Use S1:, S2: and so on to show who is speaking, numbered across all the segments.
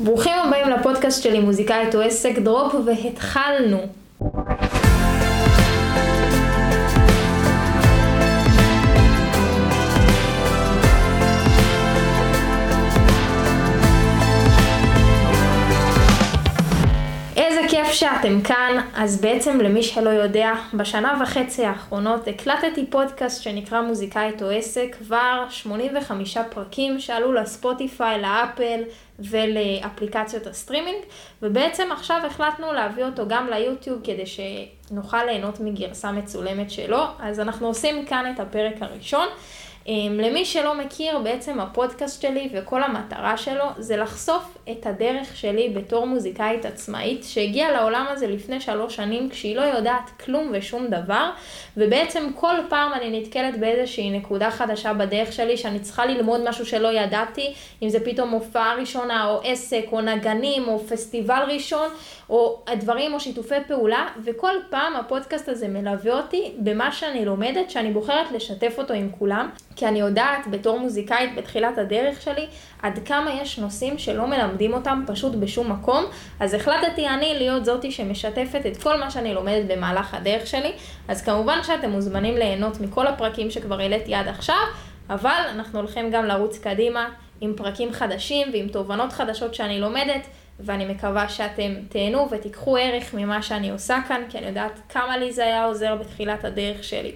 S1: ברוכים הבאים לפודקאסט שלי מוזיקאית או עסק דרופ והתחלנו. שאתם כאן, אז בעצם למי שלא יודע, בשנה וחצי האחרונות הקלטתי פודקאסט שנקרא מוזיקאית או עסק, כבר 85 פרקים שעלו לספוטיפיי, לאפל ולאפליקציות הסטרימינג, ובעצם עכשיו החלטנו להביא אותו גם ליוטיוב כדי שנוכל ליהנות מגרסה מצולמת שלו, אז אנחנו עושים כאן את הפרק הראשון. אמ, למי שלא מכיר, בעצם הפודקאסט שלי וכל המטרה שלו זה לחשוף את הדרך שלי בתור מוזיקאית עצמאית שהגיעה לעולם הזה לפני שלוש שנים כשהיא לא יודעת כלום ושום דבר ובעצם כל פעם אני נתקלת באיזושהי נקודה חדשה בדרך שלי שאני צריכה ללמוד משהו שלא ידעתי, אם זה פתאום הופעה ראשונה או עסק או נגנים או פסטיבל ראשון או הדברים או שיתופי פעולה וכל פעם הפודקאסט הזה מלווה אותי במה שאני לומדת שאני בוחרת לשתף אותו עם כולם. כי אני יודעת בתור מוזיקאית בתחילת הדרך שלי, עד כמה יש נושאים שלא מלמדים אותם פשוט בשום מקום, אז החלטתי אני להיות זאתי שמשתפת את כל מה שאני לומדת במהלך הדרך שלי, אז כמובן שאתם מוזמנים ליהנות מכל הפרקים שכבר העליתי עד עכשיו, אבל אנחנו הולכים גם לרוץ קדימה עם פרקים חדשים ועם תובנות חדשות שאני לומדת, ואני מקווה שאתם תהנו ותיקחו ערך ממה שאני עושה כאן, כי אני יודעת כמה לי זה היה עוזר בתחילת הדרך שלי.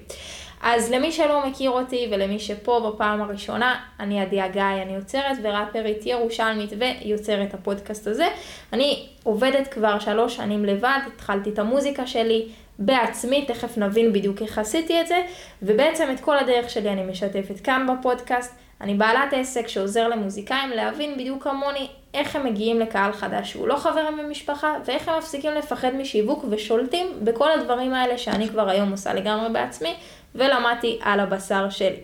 S1: אז למי שלא מכיר אותי ולמי שפה בפעם הראשונה, אני עדיה גיא, אני יוצרת וראפרית ירושלמית ויוצרת הפודקאסט הזה. אני עובדת כבר שלוש שנים לבד, התחלתי את המוזיקה שלי בעצמי, תכף נבין בדיוק איך עשיתי את זה, ובעצם את כל הדרך שלי אני משתפת כאן בפודקאסט. אני בעלת עסק שעוזר למוזיקאים להבין בדיוק כמוני איך הם מגיעים לקהל חדש שהוא לא חברים במשפחה, ואיך הם מפסיקים לפחד משיווק ושולטים בכל הדברים האלה שאני כבר היום עושה לגמרי בעצמי, ולמדתי על הבשר שלי.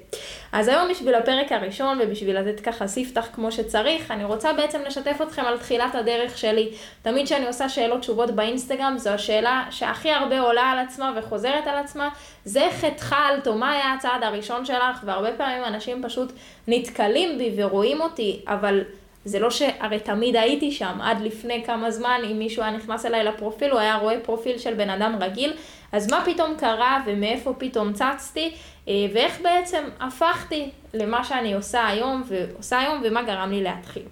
S1: אז היום בשביל הפרק הראשון ובשביל לתת ככה ספתח כמו שצריך, אני רוצה בעצם לשתף אתכם על תחילת הדרך שלי. תמיד כשאני עושה שאלות תשובות באינסטגרם, זו השאלה שהכי הרבה עולה על עצמה וחוזרת על עצמה, זה התחלת או מה היה הצעד הראשון שלך, והרבה פעמים אנשים פשוט נתקלים בי ורואים אותי, אבל... זה לא שהרי תמיד הייתי שם, עד לפני כמה זמן, אם מישהו היה נכנס אליי לפרופיל, הוא היה רואה פרופיל של בן אדם רגיל, אז מה פתאום קרה ומאיפה פתאום צצתי, אה, ואיך בעצם הפכתי למה שאני עושה היום, ועושה היום, ומה גרם לי להתחיל.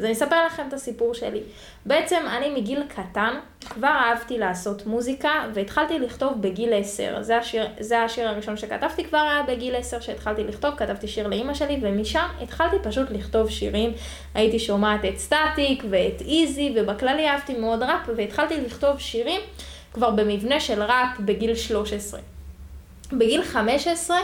S1: אז אני אספר לכם את הסיפור שלי. בעצם אני מגיל קטן כבר אהבתי לעשות מוזיקה והתחלתי לכתוב בגיל 10. זה השיר, זה השיר הראשון שכתבתי כבר היה בגיל 10 שהתחלתי לכתוב, כתבתי שיר לאימא שלי ומשם התחלתי פשוט לכתוב שירים. הייתי שומעת את סטטיק ואת איזי ובכללי אהבתי מאוד ראפ והתחלתי לכתוב שירים כבר במבנה של ראפ בגיל 13. בגיל 15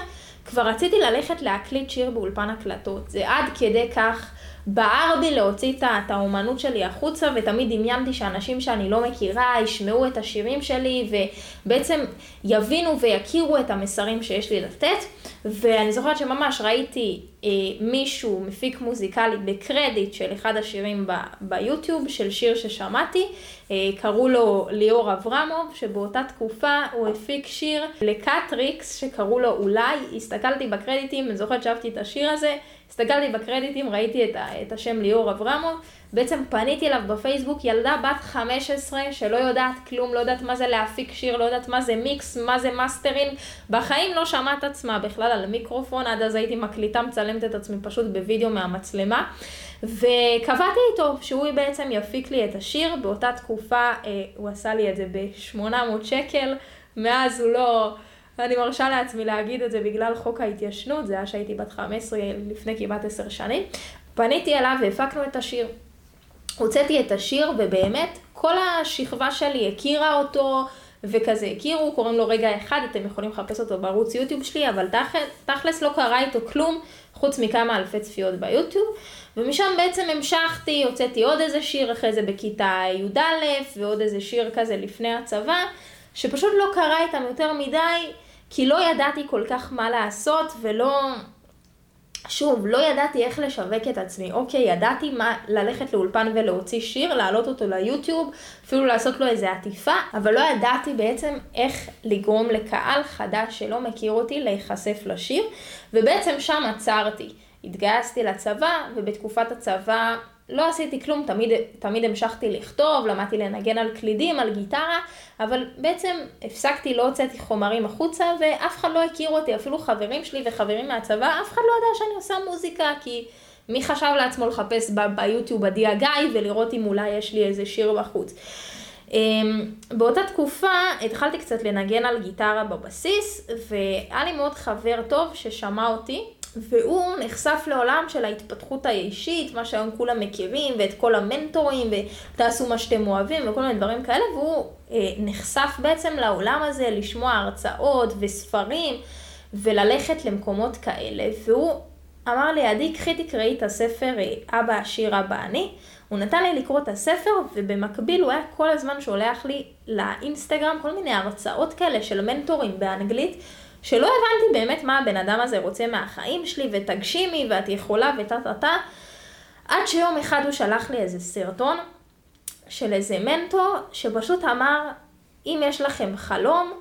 S1: כבר רציתי ללכת להקליט שיר באולפן הקלטות. זה עד כדי כך בער בי להוציא את האומנות שלי החוצה, ותמיד דמיינתי שאנשים שאני לא מכירה ישמעו את השירים שלי, ובעצם יבינו ויכירו את המסרים שיש לי לתת. ואני זוכרת שממש ראיתי אה, מישהו, מפיק מוזיקלי, בקרדיט של אחד השירים ב, ביוטיוב, של שיר ששמעתי, אה, קראו לו ליאור אברמוב, שבאותה תקופה הוא הפיק שיר לקטריקס, שקראו לו אולי, הסתכלתי בקרדיטים, אני זוכרת שאהבתי את השיר הזה, הסתכלתי בקרדיטים, ראיתי את, ה, את השם ליאור אברמוב, בעצם פניתי אליו בפייסבוק, ילדה בת 15 שלא יודעת כלום, לא יודעת מה זה להפיק שיר, לא יודעת מה זה מיקס, מה זה מאסטרינג, בחיים לא שמעה את עצמה בכלל על מיקרופון, עד אז הייתי מקליטה, מצלמת את עצמי פשוט בווידאו מהמצלמה, וקבעתי איתו שהוא בעצם יפיק לי את השיר, באותה תקופה אה, הוא עשה לי את זה ב-800 שקל, מאז הוא לא... אני מרשה לעצמי להגיד את זה בגלל חוק ההתיישנות, זה היה שהייתי בת 15 לפני כמעט 10 שנים. פניתי אליו והפקנו את השיר. הוצאתי את השיר ובאמת כל השכבה שלי הכירה אותו וכזה הכירו, קוראים לו רגע אחד, אתם יכולים לחפש אותו בערוץ יוטיוב שלי, אבל תכלס לא קרה איתו כלום חוץ מכמה אלפי צפיות ביוטיוב. ומשם בעצם המשכתי, הוצאתי עוד איזה שיר אחרי זה בכיתה י"א ועוד איזה שיר כזה לפני הצבא, שפשוט לא קרה איתם יותר מדי. כי לא ידעתי כל כך מה לעשות ולא... שוב, לא ידעתי איך לשווק את עצמי. אוקיי, ידעתי מה ללכת לאולפן ולהוציא שיר, להעלות אותו ליוטיוב, אפילו לעשות לו איזה עטיפה, אבל לא ידעתי בעצם איך לגרום לקהל חדש שלא מכיר אותי להיחשף לשיר, ובעצם שם עצרתי. התגייסתי לצבא, ובתקופת הצבא לא עשיתי כלום, תמיד, תמיד המשכתי לכתוב, למדתי לנגן על קלידים, על גיטרה, אבל בעצם הפסקתי, לא הוצאתי חומרים החוצה, ואף אחד לא הכיר אותי, אפילו חברים שלי וחברים מהצבא, אף אחד לא יודע שאני עושה מוזיקה, כי מי חשב לעצמו לחפש ב- ביוטיוב עדי הגיא ולראות אם אולי יש לי איזה שיר בחוץ. אמ, באותה תקופה התחלתי קצת לנגן על גיטרה בבסיס, והיה לי מאוד חבר טוב ששמע אותי, והוא נחשף לעולם של ההתפתחות האישית, מה שהיום כולם מכירים, ואת כל המנטורים, ותעשו מה שאתם אוהבים, וכל מיני דברים כאלה, והוא אה, נחשף בעצם לעולם הזה, לשמוע הרצאות וספרים, וללכת למקומות כאלה, והוא אמר לי, עדי, קחי תקראי את הספר אה, אבא עשיר אבא אני. הוא נתן לי לקרוא את הספר, ובמקביל הוא היה כל הזמן שולח לי לאינסטגרם כל מיני הרצאות כאלה של מנטורים באנגלית, שלא הבנתי באמת מה הבן אדם הזה רוצה מהחיים שלי, ותגשימי, ואת יכולה, וטה טה טה. עד שיום אחד הוא שלח לי איזה סרטון של איזה מנטור, שפשוט אמר, אם יש לכם חלום,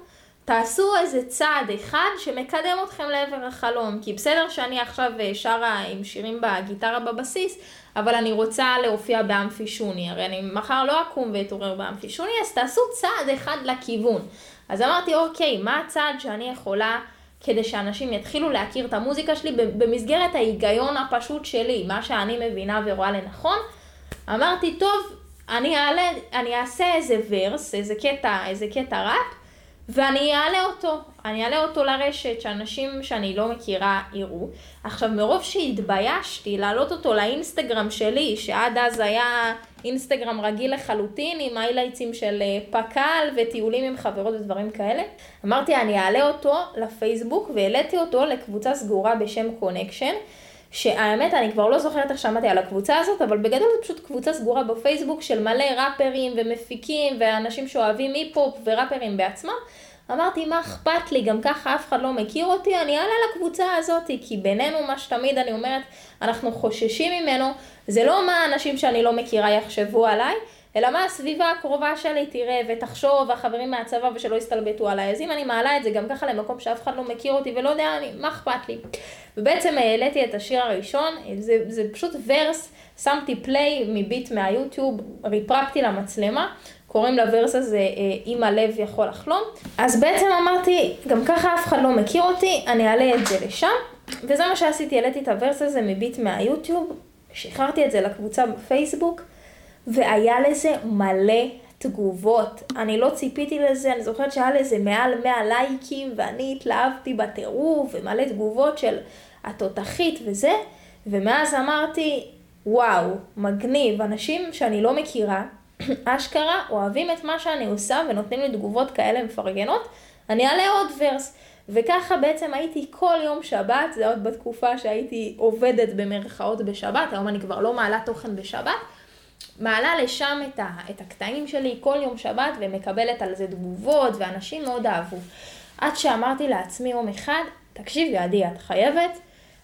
S1: תעשו איזה צעד אחד שמקדם אתכם לעבר החלום. כי בסדר שאני עכשיו אה, שרה עם שירים בגיטרה בבסיס, אבל אני רוצה להופיע באמפי שוני, הרי אני מחר לא אקום ואתעורר באמפי שוני, אז תעשו צעד אחד לכיוון. אז אמרתי, אוקיי, מה הצעד שאני יכולה כדי שאנשים יתחילו להכיר את המוזיקה שלי במסגרת ההיגיון הפשוט שלי, מה שאני מבינה ורואה לנכון? אמרתי, טוב, אני, אעלה, אני אעשה איזה ורס, איזה קטע, איזה קטע ראפ, ואני אעלה אותו, אני אעלה אותו לרשת, שאנשים שאני לא מכירה יראו. עכשיו, מרוב שהתביישתי להעלות אותו לאינסטגרם שלי, שעד אז היה אינסטגרם רגיל לחלוטין, עם היילייטסים של אה, פק"ל וטיולים עם חברות ודברים כאלה, אמרתי, אני אעלה אותו לפייסבוק, והעליתי אותו לקבוצה סגורה בשם Connection. שהאמת, אני כבר לא זוכרת איך שמעתי על הקבוצה הזאת, אבל בגדול זו פשוט קבוצה סגורה בפייסבוק של מלא ראפרים ומפיקים ואנשים שאוהבים היפ-הופ וראפרים בעצמם. אמרתי, מה אכפת לי, גם ככה אף אחד לא מכיר אותי, אני אעלה לקבוצה הזאת, כי בינינו, מה שתמיד אני אומרת, אנחנו חוששים ממנו, זה לא מה האנשים שאני לא מכירה יחשבו עליי, אלא מה הסביבה הקרובה שלי תראה ותחשוב, החברים מהצבא ושלא יסתלבטו עליי. אז אם אני מעלה את זה גם ככה למקום שאף אחד לא מכיר אותי ולא יודע, אני, מה אכפת לי? ובעצם העליתי את השיר הראשון, זה, זה פשוט ורס, שמתי פליי מביט מהיוטיוב, ריפרפתי למצלמה, קוראים לוורס הזה אה, אם הלב יכול לחלום. אז בעצם אמרתי, גם ככה אף אחד לא מכיר אותי, אני אעלה את זה לשם. וזה מה שעשיתי, העליתי את הוורס הזה מביט מהיוטיוב, שחררתי את זה לקבוצה בפייסבוק. והיה לזה מלא תגובות. אני לא ציפיתי לזה, אני זוכרת שהיה לזה מעל 100 לייקים, ואני התלהבתי בטירוף, ומלא תגובות של התותחית וזה, ומאז אמרתי, וואו, מגניב, אנשים שאני לא מכירה, אשכרה אוהבים את מה שאני עושה ונותנים לי תגובות כאלה מפרגנות, אני אעלה עוד ורס. וככה בעצם הייתי כל יום שבת, זה עוד בתקופה שהייתי עובדת במרכאות בשבת, היום אני כבר לא מעלה תוכן בשבת, מעלה לשם את, ה, את הקטעים שלי כל יום שבת ומקבלת על זה תגובות ואנשים מאוד אהבו. עד שאמרתי לעצמי יום אחד, תקשיבי עדי, את חייבת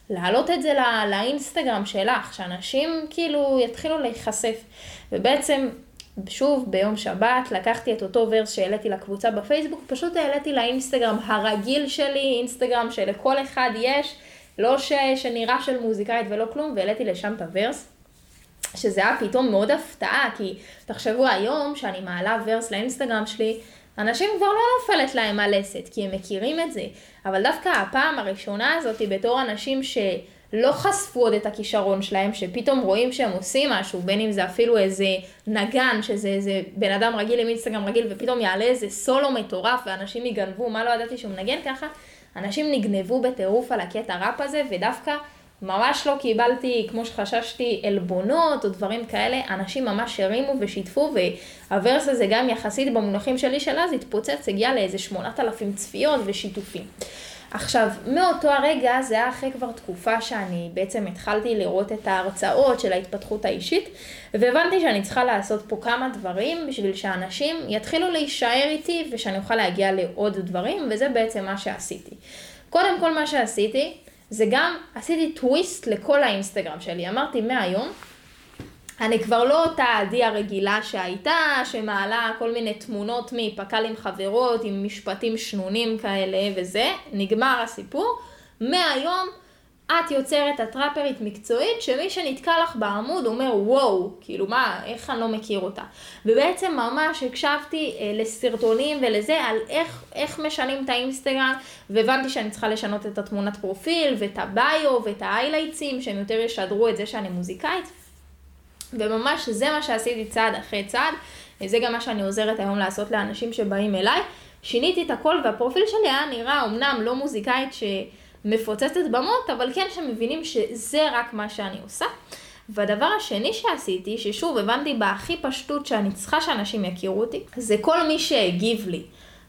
S1: להעלות את זה לא, לאינסטגרם שלך, שאנשים כאילו יתחילו להיחשף. ובעצם, שוב, ביום שבת לקחתי את אותו ורס שהעליתי לקבוצה בפייסבוק, פשוט העליתי לאינסטגרם הרגיל שלי, אינסטגרם שלכל אחד יש, לא ש, שנראה של מוזיקאית ולא כלום, והעליתי לשם את הוורס. שזה היה פתאום מאוד הפתעה, כי תחשבו היום שאני מעלה ורס לאינסטגרם שלי, אנשים כבר לא נופלת להם הלסת, כי הם מכירים את זה. אבל דווקא הפעם הראשונה הזאת, בתור אנשים שלא חשפו עוד את הכישרון שלהם, שפתאום רואים שהם עושים משהו, בין אם זה אפילו איזה נגן, שזה איזה בן אדם רגיל עם אינסטגרם רגיל, ופתאום יעלה איזה סולו מטורף, ואנשים יגנבו, מה לא ידעתי שהוא מנגן ככה, אנשים נגנבו בטירוף על הקטע ראפ הזה, ודווקא... ממש לא קיבלתי, כמו שחששתי, עלבונות או דברים כאלה, אנשים ממש הרימו ושיתפו, והוורס הזה גם יחסית במונחים שלי של אז התפוצץ, הגיע לאיזה 8,000 צפיות ושיתופים. עכשיו, מאותו הרגע, זה היה אחרי כבר תקופה שאני בעצם התחלתי לראות את ההרצאות של ההתפתחות האישית, והבנתי שאני צריכה לעשות פה כמה דברים בשביל שאנשים יתחילו להישאר איתי ושאני אוכל להגיע לעוד דברים, וזה בעצם מה שעשיתי. קודם כל מה שעשיתי, זה גם, עשיתי טוויסט לכל האינסטגרם שלי. אמרתי, מהיום, אני כבר לא אותה עדי הרגילה שהייתה, שמעלה כל מיני תמונות מפק"ל עם חברות, עם משפטים שנונים כאלה וזה, נגמר הסיפור. מהיום, את יוצרת הטראפרית מקצועית, שמי שנתקע לך בעמוד אומר וואו, כאילו מה, איך אני לא מכיר אותה. ובעצם ממש הקשבתי אה, לסרטונים ולזה על איך, איך משנים את האינסטגרם, והבנתי שאני צריכה לשנות את התמונת פרופיל, ואת הביו, ואת ההיילייטסים, שהם יותר ישדרו את זה שאני מוזיקאית. וממש זה מה שעשיתי צעד אחרי צעד, וזה גם מה שאני עוזרת היום לעשות לאנשים שבאים אליי. שיניתי את הכל והפרופיל שלי היה נראה אמנם לא מוזיקאית ש... מפוצצת במות, אבל כן שמבינים שזה רק מה שאני עושה. והדבר השני שעשיתי, ששוב הבנתי בהכי פשטות שאני צריכה שאנשים יכירו אותי, זה כל מי שהגיב לי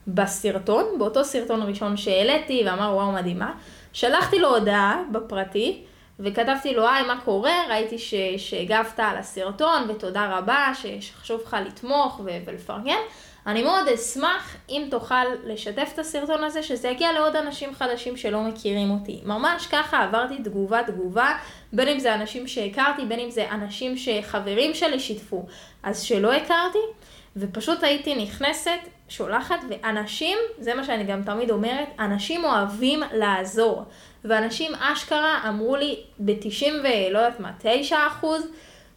S1: בסרטון, באותו סרטון ראשון שהעליתי ואמר וואו מדהימה, שלחתי לו הודעה בפרטי, וכתבתי לו היי מה קורה, ראיתי שהגבת על הסרטון ותודה רבה שחשוב לך לתמוך ולפרגן. אני מאוד אשמח אם תוכל לשתף את הסרטון הזה, שזה יגיע לעוד אנשים חדשים שלא מכירים אותי. ממש ככה עברתי תגובה תגובה, בין אם זה אנשים שהכרתי, בין אם זה אנשים שחברים שלי שיתפו, אז שלא הכרתי, ופשוט הייתי נכנסת, שולחת, ואנשים, זה מה שאני גם תמיד אומרת, אנשים אוהבים לעזור. ואנשים אשכרה אמרו לי ב-90 ולא יודעת מה, 9 אחוז,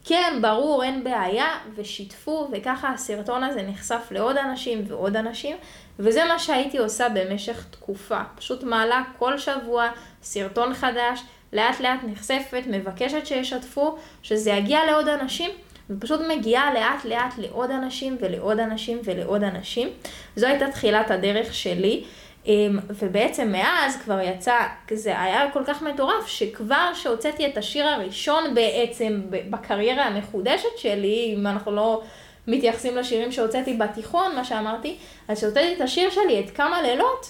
S1: כן, ברור, אין בעיה, ושיתפו, וככה הסרטון הזה נחשף לעוד אנשים ועוד אנשים, וזה מה שהייתי עושה במשך תקופה. פשוט מעלה כל שבוע סרטון חדש, לאט לאט נחשפת, מבקשת שישתפו, שזה יגיע לעוד אנשים, ופשוט מגיעה לאט לאט לעוד אנשים ולעוד אנשים ולעוד אנשים. זו הייתה תחילת הדרך שלי. אמ, ובעצם מאז כבר יצא, זה היה כל כך מטורף, שכבר שהוצאתי את השיר הראשון בעצם בקריירה המחודשת שלי, אם אנחנו לא מתייחסים לשירים שהוצאתי בתיכון, מה שאמרתי, אז שהוצאתי את השיר שלי, את כמה לילות,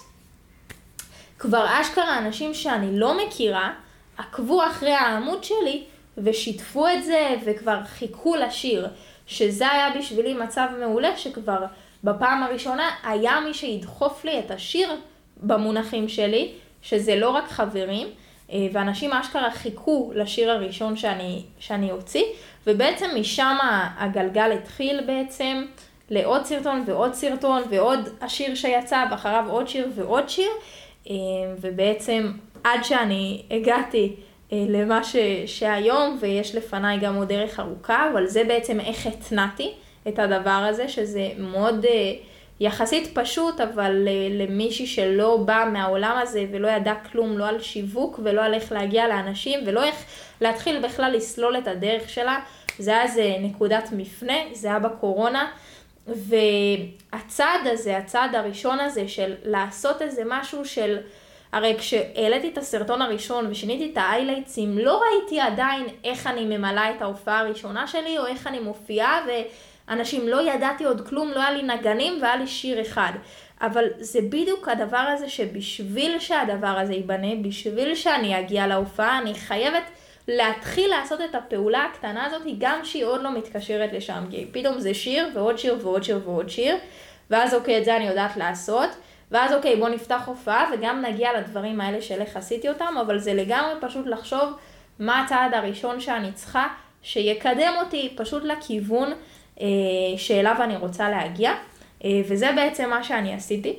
S1: כבר אשכרה אנשים שאני לא מכירה, עקבו אחרי העמוד שלי ושיתפו את זה וכבר חיכו לשיר, שזה היה בשבילי מצב מעולה שכבר בפעם הראשונה היה מי שידחוף לי את השיר במונחים שלי, שזה לא רק חברים, אה, ואנשים אשכרה חיכו לשיר הראשון שאני, שאני אוציא, ובעצם משם הגלגל התחיל בעצם לעוד סרטון ועוד סרטון ועוד השיר שיצא, ואחריו עוד שיר ועוד שיר, אה, ובעצם עד שאני הגעתי אה, למה ש, שהיום, ויש לפניי גם עוד דרך ארוכה, אבל זה בעצם איך התנעתי. את הדבר הזה, שזה מאוד uh, יחסית פשוט, אבל uh, למישהי שלא בא מהעולם הזה ולא ידע כלום, לא על שיווק ולא על איך להגיע לאנשים ולא איך להתחיל בכלל לסלול את הדרך שלה, זה היה איזה נקודת מפנה, זה היה בקורונה. והצעד הזה, הצעד הראשון הזה של לעשות איזה משהו של, הרי כשהעליתי את הסרטון הראשון ושיניתי את האיילייטסים, לא ראיתי עדיין איך אני ממלאה את ההופעה הראשונה שלי, או איך אני מופיעה, ו... אנשים, לא ידעתי עוד כלום, לא היה לי נגנים והיה לי שיר אחד. אבל זה בדיוק הדבר הזה שבשביל שהדבר הזה ייבנה, בשביל שאני אגיע להופעה, אני חייבת להתחיל לעשות את הפעולה הקטנה הזאת, גם שהיא עוד לא מתקשרת לשם, כי פתאום זה שיר ועוד שיר ועוד שיר ועוד שיר, ואז אוקיי, את זה אני יודעת לעשות, ואז אוקיי, בוא נפתח הופעה וגם נגיע לדברים האלה של איך עשיתי אותם, אבל זה לגמרי פשוט לחשוב מה הצעד הראשון שאני צריכה, שיקדם אותי פשוט לכיוון שאליו אני רוצה להגיע, אה, וזה בעצם מה שאני עשיתי.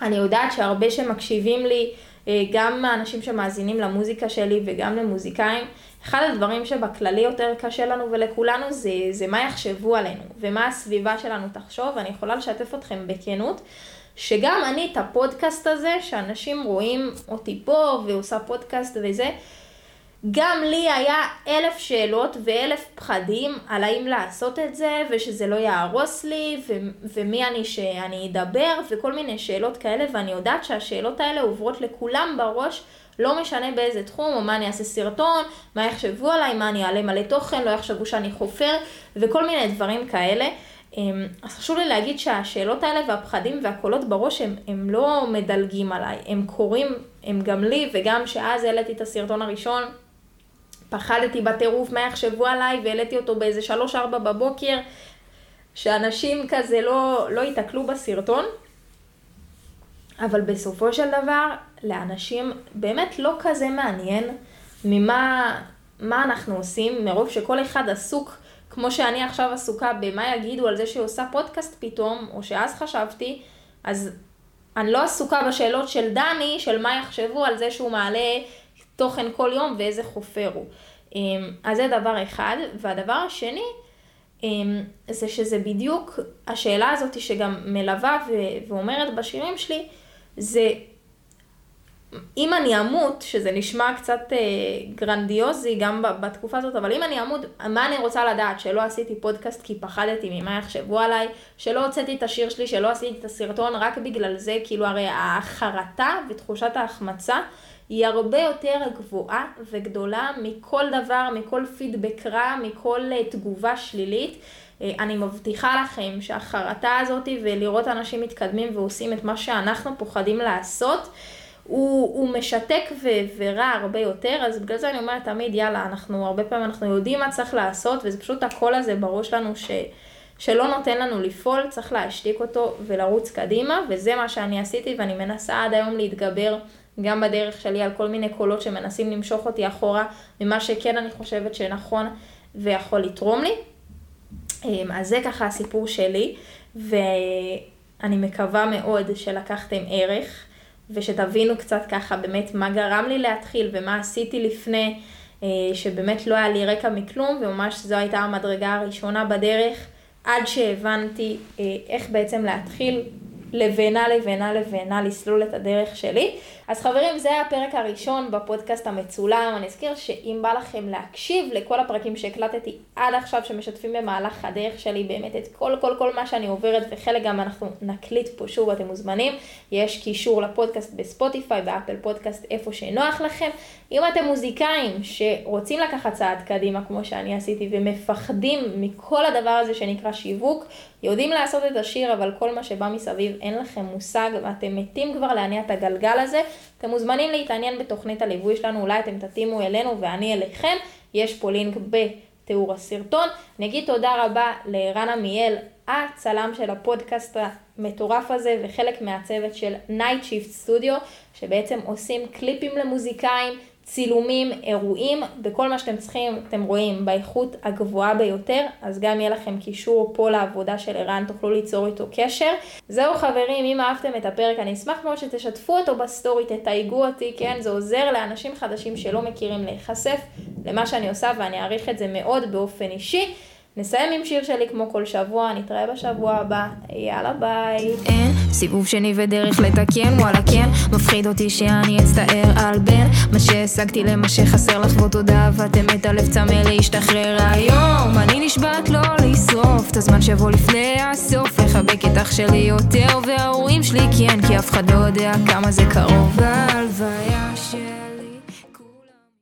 S1: אני יודעת שהרבה שמקשיבים לי, אה, גם האנשים שמאזינים למוזיקה שלי וגם למוזיקאים, אחד הדברים שבכללי יותר קשה לנו ולכולנו זה, זה מה יחשבו עלינו ומה הסביבה שלנו תחשוב, אני יכולה לשתף אתכם בכנות. שגם אני את הפודקאסט הזה, שאנשים רואים אותי פה ועושה פודקאסט וזה, גם לי היה אלף שאלות ואלף פחדים על האם לעשות את זה, ושזה לא יהרוס לי, ו- ומי אני שאני אדבר, וכל מיני שאלות כאלה, ואני יודעת שהשאלות האלה עוברות לכולם בראש, לא משנה באיזה תחום, או מה אני אעשה סרטון, מה יחשבו עליי, מה אני אעלה מלא תוכן, לא יחשבו שאני חופר, וכל מיני דברים כאלה. אמ, אז חשוב לי להגיד שהשאלות האלה והפחדים והקולות בראש הם, הם לא מדלגים עליי, הם קורים, הם גם לי, וגם שאז העליתי את הסרטון הראשון, פחדתי בטירוף מה יחשבו עליי, והעליתי אותו באיזה 3-4 בבוקר, שאנשים כזה לא, לא ייתקלו בסרטון. אבל בסופו של דבר, לאנשים באמת לא כזה מעניין ממה מה אנחנו עושים, מרוב שכל אחד עסוק, כמו שאני עכשיו עסוקה במה יגידו על זה שהיא עושה פודקאסט פתאום, או שאז חשבתי, אז אני לא עסוקה בשאלות של דני, של מה יחשבו על זה שהוא מעלה תוכן כל יום ואיזה חופר הוא. אמ, אז זה דבר אחד. והדבר השני, אמ, זה שזה בדיוק השאלה הזאת שגם מלווה ואומרת בשירים שלי, זה אם אני אמות, שזה נשמע קצת אה, גרנדיוזי גם בתקופה הזאת, אבל אם אני אמות, מה אני רוצה לדעת? שלא עשיתי פודקאסט כי פחדתי ממה יחשבו עליי, שלא הוצאתי את השיר שלי, שלא עשיתי את הסרטון רק בגלל זה, כאילו הרי החרטה ותחושת ההחמצה היא הרבה יותר גבוהה וגדולה מכל דבר, מכל פידבק רע, מכל אה, תגובה שלילית. אה, אני מבטיחה לכם שהחרטה הזאת ולראות אנשים מתקדמים ועושים את מה שאנחנו פוחדים לעשות, הוא, הוא משתק ו, ורע הרבה יותר, אז בגלל זה אני אומרת תמיד, יאללה, אנחנו הרבה פעמים אנחנו יודעים מה צריך לעשות, וזה פשוט הקול הזה בראש לנו ש, שלא נותן לנו לפעול, צריך להשתיק אותו ולרוץ קדימה, וזה מה שאני עשיתי, ואני מנסה עד היום להתגבר גם בדרך שלי על כל מיני קולות שמנסים למשוך אותי אחורה ממה שכן אני חושבת שנכון ויכול לתרום לי. אמ, אז זה ככה הסיפור שלי, ואני מקווה מאוד שלקחתם ערך. ושתבינו קצת ככה באמת מה גרם לי להתחיל ומה עשיתי לפני, אה, שבאמת לא היה לי רקע מכלום, וממש זו הייתה המדרגה הראשונה בדרך, עד שהבנתי אה, איך בעצם להתחיל לבנה לבנה לבנה לסלול את הדרך שלי. אז חברים, זה הפרק הראשון בפודקאסט המצולם. אני אזכיר שאם בא לכם להקשיב לכל הפרקים שהקלטתי עד עכשיו, שמשתפים במהלך הדרך שלי באמת את כל כל כל מה שאני עוברת, וחלק גם אנחנו נקליט פה שוב, אתם מוזמנים. יש קישור לפודקאסט בספוטיפיי, באפל פודקאסט, איפה שנוח לכם. אם אתם מוזיקאים שרוצים לקחת צעד קדימה, כמו שאני עשיתי, ומפחדים מכל הדבר הזה שנקרא שיווק, יודעים לעשות את השיר, אבל כל מה שבא מסביב אין לכם מושג, ואתם מתים כבר להניע את הגלגל הזה, אתם מוזמנים להתעניין בתוכנית הליווי שלנו, אולי אתם תתאימו אלינו ואני אליכם, יש פה לינק בתיאור הסרטון. אני אגיד תודה רבה לערן עמיאל, הצלם של הפודקאסט המטורף הזה וחלק מהצוות של Night Shift Studio, שבעצם עושים קליפים למוזיקאים. צילומים, אירועים, בכל מה שאתם צריכים, אתם רואים, באיכות הגבוהה ביותר, אז גם יהיה לכם קישור פה לעבודה של ערן, תוכלו ליצור איתו קשר. זהו חברים, אם אהבתם את הפרק, אני אשמח מאוד שתשתפו אותו בסטורי, תתייגו אותי, כן? זה עוזר לאנשים חדשים שלא מכירים להיחשף למה שאני עושה, ואני אעריך את זה מאוד באופן אישי. נסיים עם שיר שלי כמו כל שבוע, נתראה בשבוע הבא, יאללה ביי. אין סיבוב שני ודרך לתקן, וואלה כן, מפחיד אותי שאני אצטער על בין מה שהשגתי למה שחסר לך בו תודה, ואתם הלב צמא להשתחרר היום. אני נשבעת לא לשרוף את הזמן שיבוא לפני הסוף, לחבק את אח שלי יותר וההורים שלי כן, כי אף אחד לא יודע כמה זה קרוב. בהלוויה של...